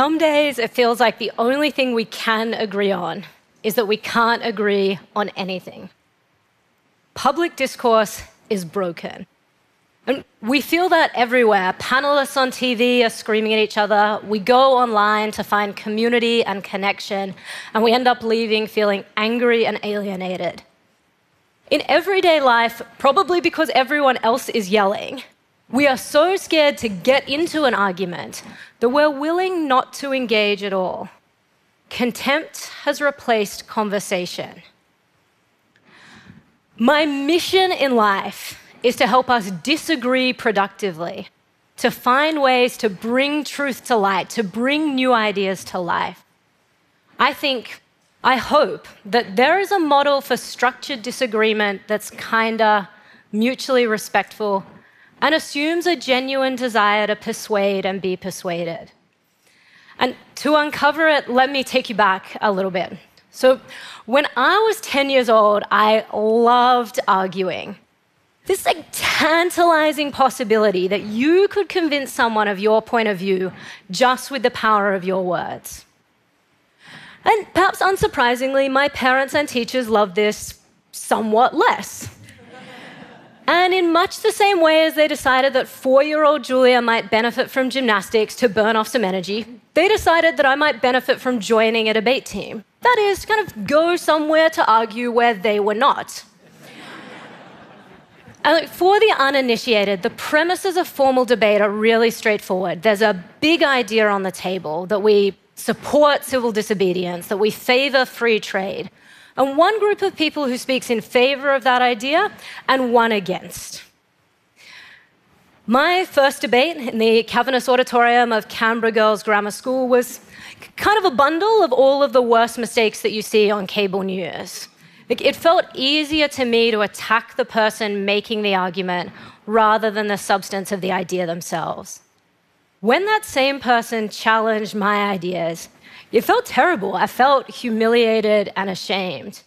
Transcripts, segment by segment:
Some days it feels like the only thing we can agree on is that we can't agree on anything. Public discourse is broken. And we feel that everywhere. Panelists on TV are screaming at each other. We go online to find community and connection, and we end up leaving feeling angry and alienated. In everyday life, probably because everyone else is yelling, we are so scared to get into an argument that we're willing not to engage at all. Contempt has replaced conversation. My mission in life is to help us disagree productively, to find ways to bring truth to light, to bring new ideas to life. I think, I hope that there is a model for structured disagreement that's kinder, mutually respectful, and assumes a genuine desire to persuade and be persuaded. And to uncover it, let me take you back a little bit. So, when I was 10 years old, I loved arguing. This like tantalizing possibility that you could convince someone of your point of view just with the power of your words. And perhaps unsurprisingly, my parents and teachers loved this somewhat less. And in much the same way as they decided that four year old Julia might benefit from gymnastics to burn off some energy, they decided that I might benefit from joining a debate team. That is, kind of go somewhere to argue where they were not. And for the uninitiated, the premises of formal debate are really straightforward. There's a big idea on the table that we support civil disobedience, that we favor free trade, and one group of people who speaks in favor of that idea and one against. My first debate in the Cavernous Auditorium of Canberra Girls Grammar School was kind of a bundle of all of the worst mistakes that you see on cable news. It felt easier to me to attack the person making the argument rather than the substance of the idea themselves. When that same person challenged my ideas, it felt terrible. I felt humiliated and ashamed.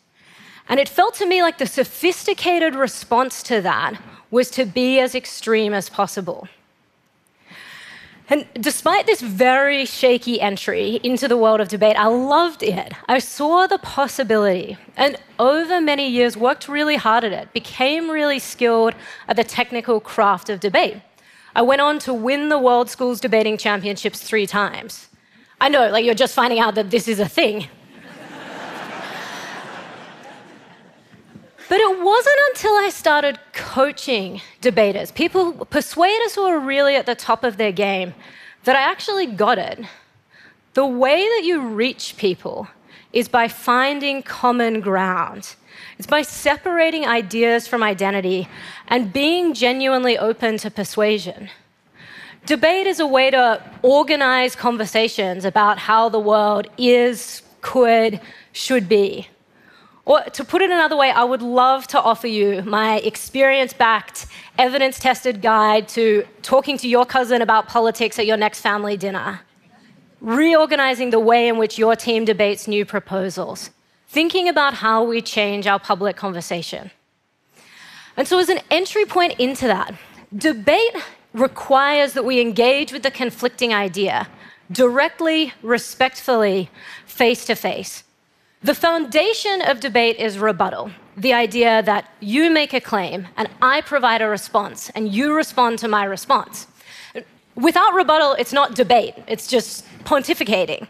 And it felt to me like the sophisticated response to that was to be as extreme as possible. And despite this very shaky entry into the world of debate, I loved it. I saw the possibility, and over many years worked really hard at it, became really skilled at the technical craft of debate. I went on to win the World Schools Debating Championships three times. I know, like you're just finding out that this is a thing. But it wasn't until I started coaching debaters, people, persuaders who are really at the top of their game, that I actually got it. The way that you reach people is by finding common ground. It's by separating ideas from identity and being genuinely open to persuasion. Debate is a way to organize conversations about how the world is, could, should be. Or to put it another way, I would love to offer you my experience backed, evidence tested guide to talking to your cousin about politics at your next family dinner, reorganizing the way in which your team debates new proposals, thinking about how we change our public conversation. And so, as an entry point into that, debate requires that we engage with the conflicting idea directly, respectfully, face to face. The foundation of debate is rebuttal the idea that you make a claim and I provide a response and you respond to my response. Without rebuttal, it's not debate, it's just pontificating.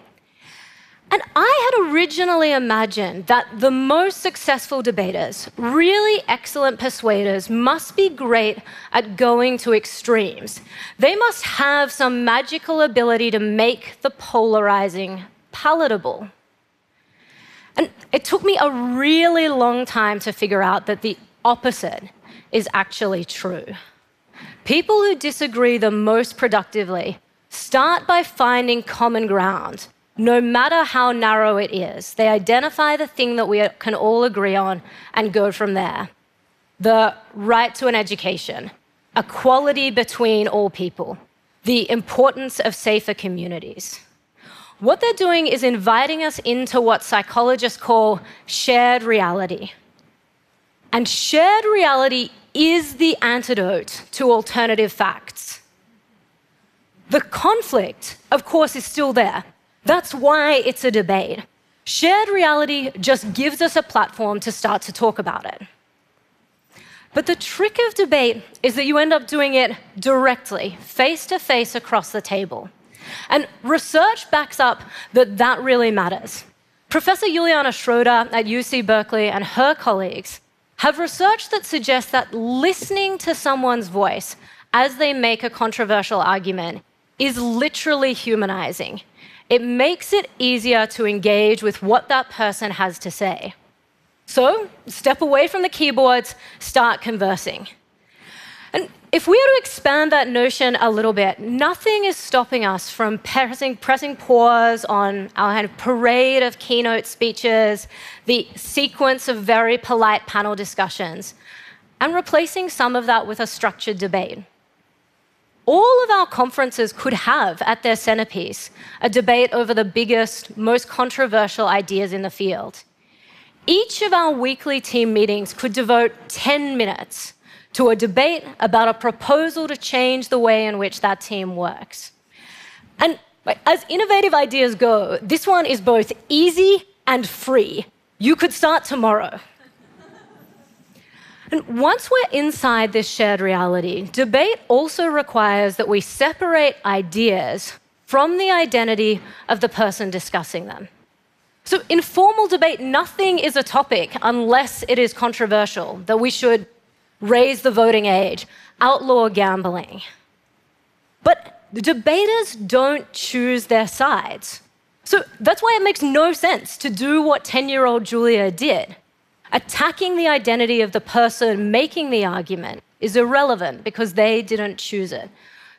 And I had originally imagined that the most successful debaters, really excellent persuaders, must be great at going to extremes. They must have some magical ability to make the polarizing palatable. And it took me a really long time to figure out that the opposite is actually true. People who disagree the most productively start by finding common ground no matter how narrow it is. They identify the thing that we can all agree on and go from there. The right to an education, equality between all people, the importance of safer communities. What they're doing is inviting us into what psychologists call shared reality. And shared reality is the antidote to alternative facts. The conflict, of course, is still there. That's why it's a debate. Shared reality just gives us a platform to start to talk about it. But the trick of debate is that you end up doing it directly, face to face across the table. And research backs up that that really matters. Professor Juliana Schroeder at UC Berkeley and her colleagues have research that suggests that listening to someone's voice as they make a controversial argument is literally humanizing. It makes it easier to engage with what that person has to say. So, step away from the keyboards, start conversing. And if we were to expand that notion a little bit, nothing is stopping us from pressing, pressing pause on our kind of parade of keynote speeches, the sequence of very polite panel discussions, and replacing some of that with a structured debate. All of our conferences could have at their centerpiece a debate over the biggest, most controversial ideas in the field. Each of our weekly team meetings could devote 10 minutes to a debate about a proposal to change the way in which that team works. And as innovative ideas go, this one is both easy and free. You could start tomorrow. And once we're inside this shared reality, debate also requires that we separate ideas from the identity of the person discussing them. So, in formal debate, nothing is a topic unless it is controversial, that we should raise the voting age, outlaw gambling. But the debaters don't choose their sides. So that's why it makes no sense to do what 10 year old Julia did. Attacking the identity of the person making the argument is irrelevant because they didn't choose it.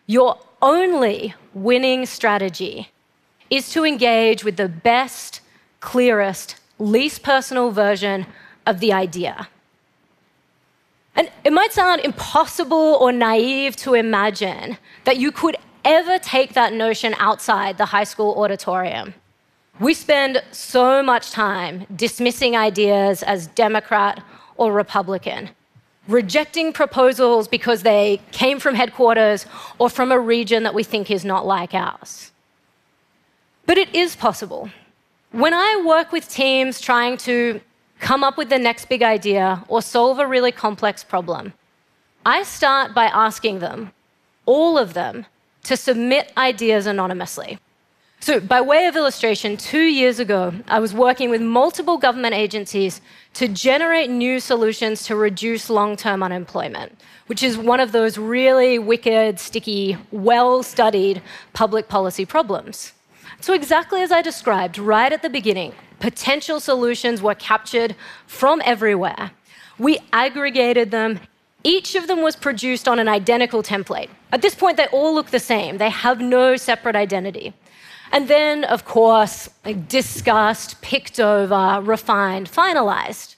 Your only winning strategy is to engage with the best clearest, least personal version of the idea. And it might sound impossible or naive to imagine that you could ever take that notion outside the high school auditorium. We spend so much time dismissing ideas as Democrat or Republican, rejecting proposals because they came from headquarters or from a region that we think is not like ours. But it is possible. When I work with teams trying to come up with the next big idea or solve a really complex problem, I start by asking them, all of them, to submit ideas anonymously. So, by way of illustration, two years ago, I was working with multiple government agencies to generate new solutions to reduce long term unemployment, which is one of those really wicked, sticky, well studied public policy problems. So, exactly as I described right at the beginning, potential solutions were captured from everywhere. We aggregated them. Each of them was produced on an identical template. At this point, they all look the same, they have no separate identity. And then, of course, discussed, picked over, refined, finalized.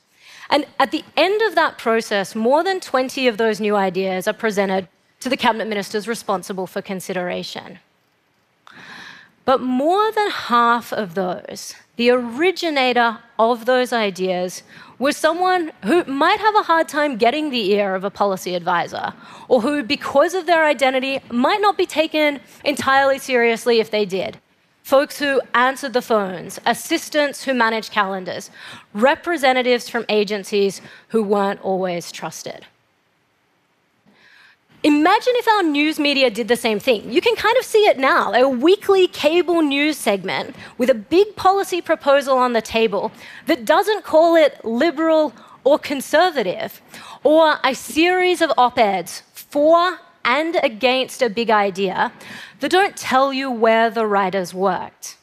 And at the end of that process, more than 20 of those new ideas are presented to the cabinet ministers responsible for consideration. But more than half of those, the originator of those ideas, was someone who might have a hard time getting the ear of a policy advisor, or who, because of their identity, might not be taken entirely seriously if they did. Folks who answered the phones, assistants who managed calendars, representatives from agencies who weren't always trusted. Imagine if our news media did the same thing. You can kind of see it now a weekly cable news segment with a big policy proposal on the table that doesn't call it liberal or conservative, or a series of op eds for and against a big idea that don't tell you where the writers worked.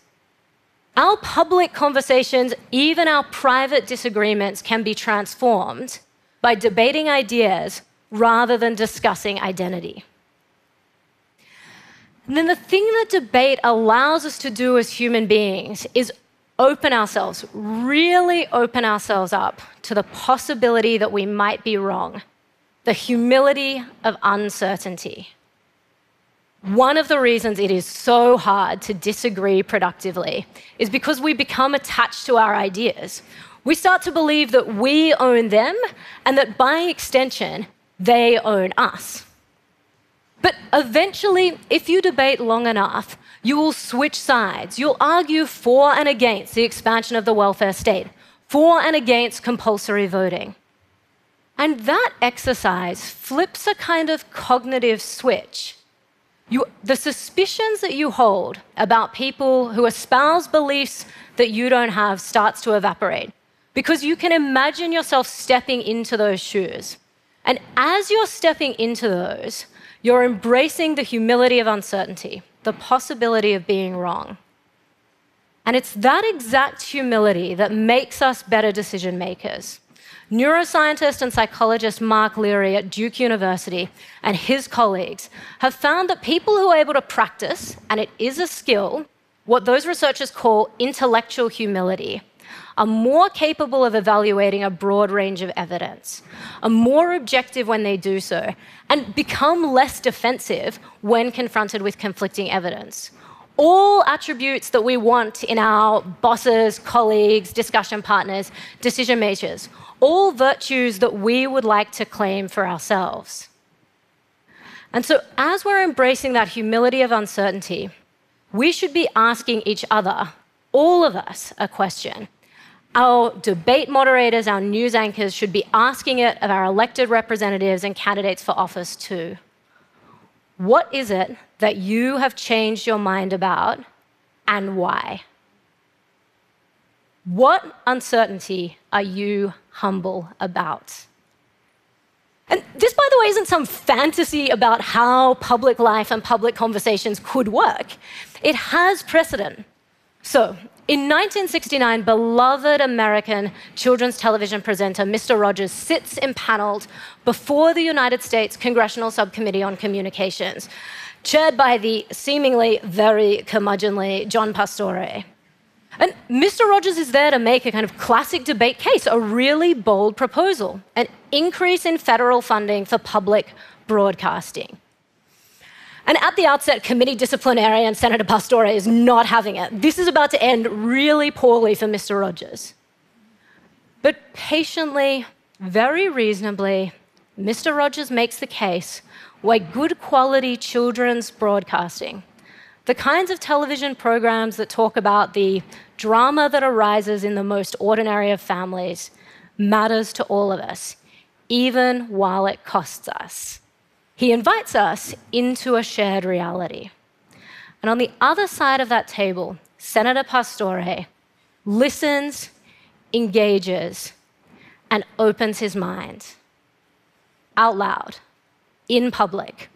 Our public conversations, even our private disagreements, can be transformed by debating ideas rather than discussing identity. And then the thing that debate allows us to do as human beings is open ourselves, really open ourselves up to the possibility that we might be wrong, the humility of uncertainty. One of the reasons it is so hard to disagree productively is because we become attached to our ideas. We start to believe that we own them and that by extension, they own us. But eventually, if you debate long enough, you will switch sides. You'll argue for and against the expansion of the welfare state, for and against compulsory voting. And that exercise flips a kind of cognitive switch. You, the suspicions that you hold about people who espouse beliefs that you don't have starts to evaporate because you can imagine yourself stepping into those shoes. And as you're stepping into those, you're embracing the humility of uncertainty, the possibility of being wrong. And it's that exact humility that makes us better decision makers. Neuroscientist and psychologist Mark Leary at Duke University and his colleagues have found that people who are able to practice, and it is a skill, what those researchers call intellectual humility, are more capable of evaluating a broad range of evidence, are more objective when they do so, and become less defensive when confronted with conflicting evidence all attributes that we want in our bosses, colleagues, discussion partners, decision makers, all virtues that we would like to claim for ourselves. And so, as we're embracing that humility of uncertainty, we should be asking each other, all of us, a question. Our debate moderators, our news anchors should be asking it of our elected representatives and candidates for office too. What is it that you have changed your mind about and why? What uncertainty are you humble about? And this, by the way, isn't some fantasy about how public life and public conversations could work. It has precedent. So, in 1969, beloved American children's television presenter Mr. Rogers sits impaneled before the United States Congressional Subcommittee on Communications, chaired by the seemingly very curmudgeonly John Pastore. And Mr. Rogers is there to make a kind of classic debate case, a really bold proposal an increase in federal funding for public broadcasting. And at the outset, committee disciplinarian Senator Pastore is not having it. This is about to end really poorly for Mr. Rogers. But patiently, very reasonably, Mr. Rogers makes the case why good quality children's broadcasting, the kinds of television programs that talk about the drama that arises in the most ordinary of families, matters to all of us, even while it costs us. He invites us into a shared reality. And on the other side of that table, Senator Pastore listens, engages, and opens his mind out loud, in public,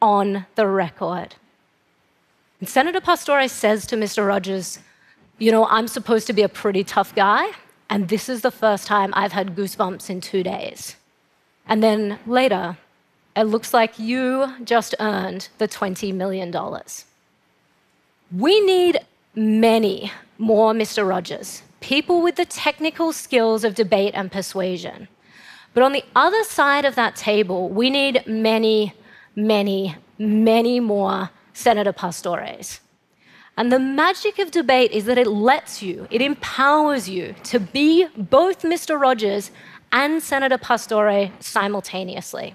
on the record. And Senator Pastore says to Mr. Rogers, You know, I'm supposed to be a pretty tough guy, and this is the first time I've had goosebumps in two days. And then later, it looks like you just earned the $20 million. We need many more Mr. Rogers, people with the technical skills of debate and persuasion. But on the other side of that table, we need many, many, many more Senator Pastores. And the magic of debate is that it lets you, it empowers you to be both Mr. Rogers and Senator Pastore simultaneously.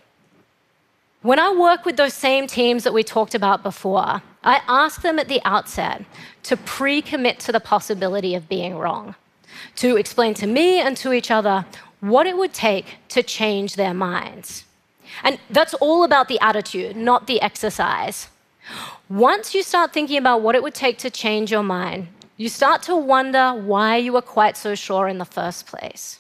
When I work with those same teams that we talked about before, I ask them at the outset to pre commit to the possibility of being wrong, to explain to me and to each other what it would take to change their minds. And that's all about the attitude, not the exercise. Once you start thinking about what it would take to change your mind, you start to wonder why you were quite so sure in the first place.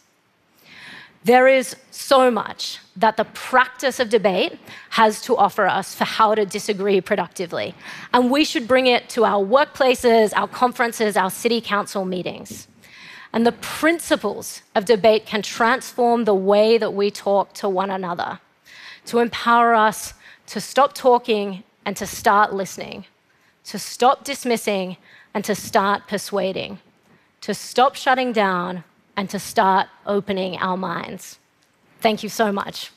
There is so much that the practice of debate has to offer us for how to disagree productively. And we should bring it to our workplaces, our conferences, our city council meetings. And the principles of debate can transform the way that we talk to one another, to empower us to stop talking and to start listening, to stop dismissing and to start persuading, to stop shutting down and to start opening our minds. Thank you so much.